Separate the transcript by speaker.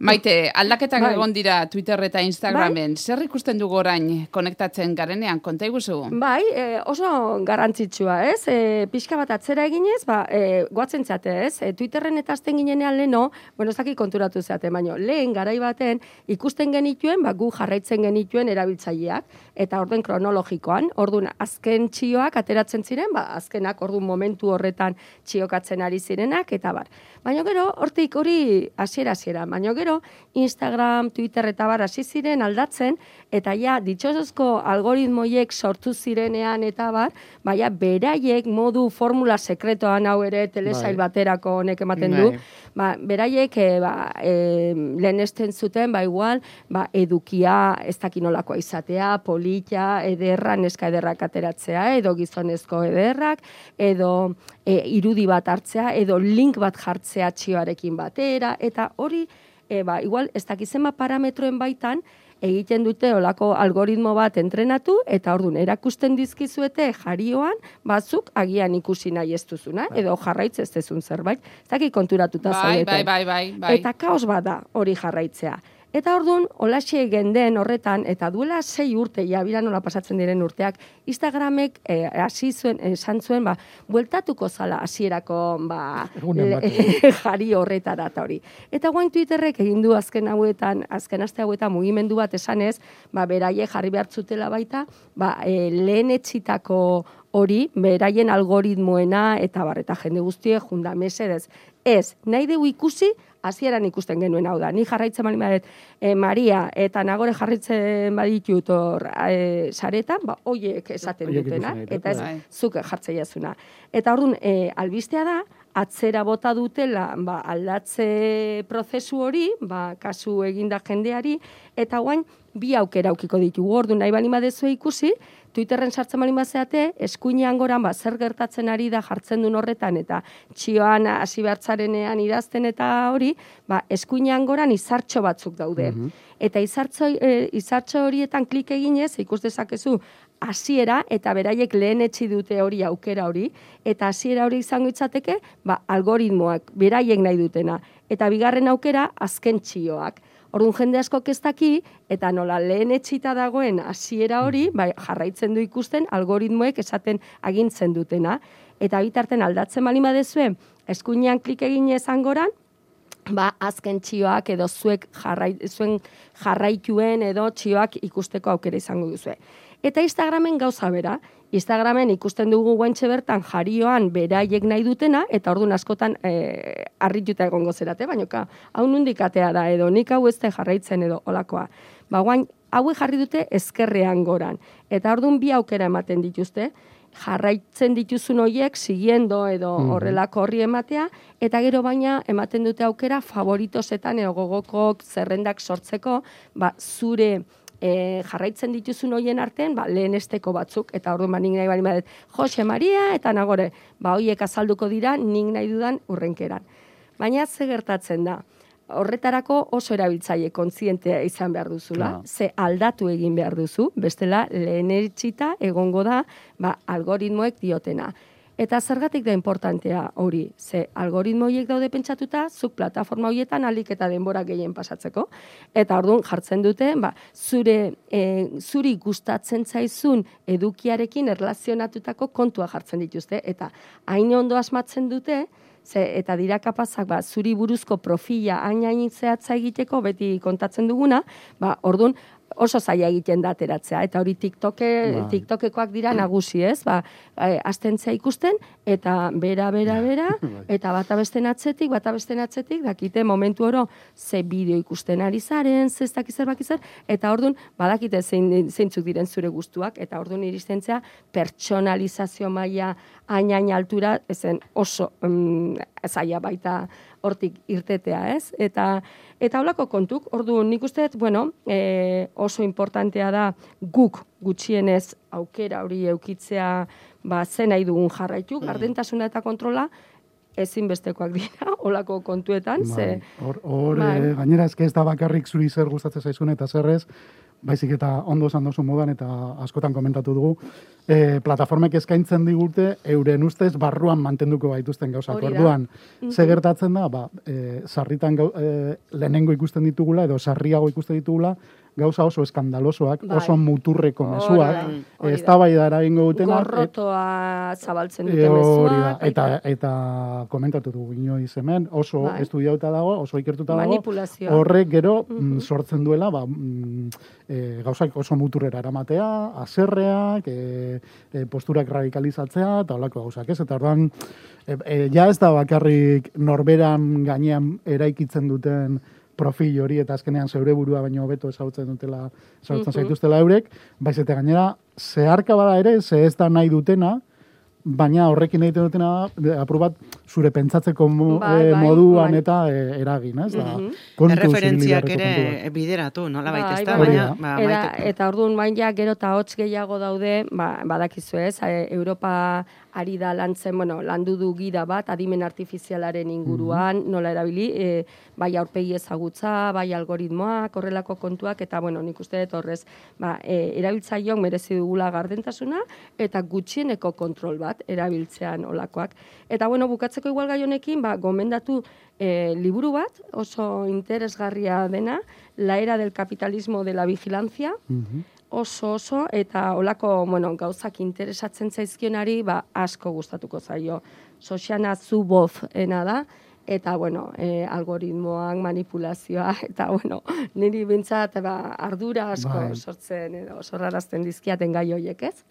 Speaker 1: Maite, aldaketak bai. egon dira Twitter eta Instagramen. Bai. Zer ikusten dugu orain konektatzen garenean, konta iguzu?
Speaker 2: Bai, e, oso garantzitsua, ez? E, pixka bat atzera eginez, ba, e, guatzen zate, ez? E, Twitterren eta azten ginenean leno, bueno, zaki konturatu zate, baino, lehen garai baten ikusten genituen, ba, gu jarraitzen genituen erabiltzaileak, eta orden kronologikoan, ordun azken txioak ateratzen ziren, ba, azkenak ordun momentu horretan txiokatzen ari zirenak, eta bar. Baina gero, hortik hori hasiera hasiera, baina gero, Instagram, Twitter eta bar hasi ziren aldatzen, eta ja, ditxosozko algoritmoiek sortu zirenean eta bar, baina beraiek modu formula sekretoan hau ere telesail bai. baterako honek ematen du, bai. ba, beraiek e, ba, e, lehen esten zuten, ba, igual, ba, edukia ez dakinolakoa izatea, polita, ederra, neska ederrak ateratzea, edo gizonezko ederrak, edo e, irudi bat hartzea, edo link bat jartzea txioarekin batera, eta hori, e, ba, igual, ez dakizema parametroen baitan, egiten dute olako algoritmo bat entrenatu, eta ordun erakusten dizkizuete jarioan, batzuk agian ikusi nahi ez duzuna, bai. edo jarraitz ez dezun zerbait, ez dakik konturatuta bai,
Speaker 1: bai, bai, bai, bai.
Speaker 2: Eta kaos bada hori jarraitzea. Eta orduan, olaxe genden horretan, eta duela sei urte, ja, bila nola pasatzen diren urteak, Instagramek eh, hasi zuen, esan zuen, ba, bueltatuko zala hasierako ba, jari horretara eta hori. Eta guain Twitterrek egin du azken hauetan, azken aste hauetan mugimendu bat esanez, ba, beraie jarri behartzutela baita, ba, e, lehen etxitako hori, beraien algoritmoena, eta barreta jende guztie, junda mesedez. Ez, nahi dugu ikusi, hasieran ikusten genuen hau da. Ni jarraitzen bali badet e, Maria eta nagore jarraitzen baditut hor e, saretan, ba, oiek esaten dutena, eta ez bai. zuke jartzea jazuna. Eta orduan, e, albistea da, atzera bota dutela ba, aldatze prozesu hori, ba, kasu eginda jendeari, eta guain, bi aukera aukiko ditugu. Orduan, nahi bali badezu ikusi, Twitterren sartzen bali bazeate, eskuinean goran, ba, zer gertatzen ari da jartzen duen horretan, eta txioan hasi behartzarenean idazten eta hori, ba, eskuinean goran izartxo batzuk daude. Mhm. Eta izartxo, e, izartxo horietan klik eginez, ikus dezakezu, hasiera eta beraiek lehen etzi dute hori aukera hori, eta hasiera hori izango itzateke, ba, algoritmoak, beraiek nahi dutena. Eta bigarren aukera, azken txioak. Orduan jende asko keztaki eta nola lehen etxita dagoen hasiera hori, bai, jarraitzen du ikusten algoritmoek esaten agintzen dutena. Eta bitarten aldatzen bali badezue, eskuinean klik egin ezangoran, ba, azken txioak edo zuek jarrai, zuen jarraituen edo txioak ikusteko aukera izango duzue. Eta Instagramen gauza bera, Instagramen ikusten dugu guantxe bertan jarioan beraiek nahi dutena, eta orduan askotan e, arrituta egongo zerate, baina ka, hau nundikatea da, edo nik hau ez jarraitzen edo olakoa. Ba, guain, hau jarri dute ezkerrean goran. Eta orduan bi aukera ematen dituzte, jarraitzen dituzun horiek, siguiendo edo mhm. horrelako horri ematea, eta gero baina ematen dute aukera favoritosetan edo gogokok zerrendak sortzeko, ba, zure e, jarraitzen dituzun hoien artean, ba, lehen esteko batzuk, eta orduan ba, nik nahi bali badet, Jose Maria, eta nagore, ba, hoiek azalduko dira, nik nahi dudan urrenkeran. Baina ze gertatzen da, horretarako oso erabiltzaile kontzientea izan behar duzula, ze aldatu egin behar duzu, bestela lehen egongo da, ba, algoritmoek diotena. Eta zergatik da importantea hori, ze algoritmo horiek daude pentsatuta, zuk plataforma horietan alik eta denbora gehien pasatzeko. Eta orduan jartzen dute, ba, zure, e, zuri gustatzen zaizun edukiarekin erlazionatutako kontua jartzen dituzte. Eta hain ondo asmatzen dute, Ze, eta dira kapazak ba, zuri buruzko profila hain hain zehatza egiteko, beti kontatzen duguna, ba, orduan oso zaila egiten da ateratzea eta hori TikToke bai. TikTokekoak dira nagusi, ez? Ba, e, astentzea ikusten eta bera bera bera bai. eta bata besten atzetik, bata besten atzetik dakite momentu oro ze bideo ikusten ari zaren, ze ez dakiz zer eta ordun badakite zein zeintzuk diren zure gustuak eta ordun iristentzea pertsonalizazio maila hain altura ezen oso mm, zaila baita hortik irtetea, ez? Eta eta holako kontuk, ordu nik uste bueno, e, oso importantea da guk gutxienez aukera hori eukitzea ba, zen nahi dugun jarraitu, mm. gardentasuna eta kontrola, ezinbestekoak dira, olako kontuetan, ze...
Speaker 3: Bai, hor, bai. gainera ezke ez da bakarrik zuri zer gustatzen zaizun eta zerrez, baizik eta ondo esan dozu modan eta askotan komentatu dugu, e, plataformek eskaintzen digute euren ustez barruan mantenduko baituzten gauzak. Orduan,
Speaker 2: Mhm.
Speaker 3: ze gertatzen da, ba, e, sarritan gau, e, lehenengo ikusten ditugula edo sarriago ikusten ditugula, gauza oso eskandalosoak,
Speaker 2: Bai.
Speaker 3: oso muturreko mezuak, ez da bai dara ingo dutenak, et-
Speaker 2: Gorrotoa zabaltzen
Speaker 3: E,
Speaker 2: dute
Speaker 3: hori da,
Speaker 2: mezuak.
Speaker 3: eta,
Speaker 2: baita
Speaker 3: eta komentatu dugu inoiz hemen, oso
Speaker 2: Bai.
Speaker 3: estudiauta dago, oso ikertuta dago, horrek gero mm,
Speaker 2: Mhm.
Speaker 3: sortzen duela, ba, mm, e, gauzak oso muturrera eramatea, aserreak, e, e, posturak radikalizatzea, eta holako gauzak, ez? Eta orduan, e, e, ja ez da bakarrik norberan gainean eraikitzen duten profil hori eta azkenean zeure burua baino hobeto ezagutzen dutela, ezagutzen
Speaker 2: Mhm.
Speaker 3: zaituztela eurek, baiz eta gainera zeharka bada ere, ze ez da nahi dutena, baina horrekin egiten dutena apur bat zure pentsatzeko mo,
Speaker 2: Bai,
Speaker 3: eh,
Speaker 2: bai,
Speaker 3: moduan
Speaker 2: bai.
Speaker 3: eta eh, eragin, ez? Da,
Speaker 2: Mhm.
Speaker 3: kontu
Speaker 4: Erreferentziak
Speaker 3: zibil beharreko kontua.
Speaker 4: ere bideratu, nola baita,
Speaker 2: Bai,
Speaker 4: ez da?
Speaker 2: bai,
Speaker 4: Baina,
Speaker 3: bai.
Speaker 4: ba,
Speaker 2: Eta, eta orduan bain ja gero eta hotz gehiago daude, ba, badakizu ez, Europa ari da lantzen, bueno, landu du gida bat, adimen artifizialaren inguruan, nola erabili, e, bai aurpegi ezagutza, bai algoritmoak, horrelako kontuak, eta bueno, nik uste dut horrez, ba, e, erabiltzaileok merezi dugula gardentasuna, eta gutxieneko kontrol bat erabiltzean olakoak. Eta bueno, bukatzeko igual gai honekin, ba, gomendatu e, liburu bat, oso interesgarria dena, La era del capitalismo de la vigilancia,
Speaker 3: Mhm.
Speaker 2: oso oso eta olako, bueno, gauzak interesatzen zaizkionari, ba, asko gustatuko zaio. Sosiana Zuboff ena da, eta, bueno, e, algoritmoak, manipulazioa, eta, bueno, niri bintzat, ba, ardura asko
Speaker 3: Bai.
Speaker 2: sortzen, edo sorrarazten dizkiaten gai hoiek, ez?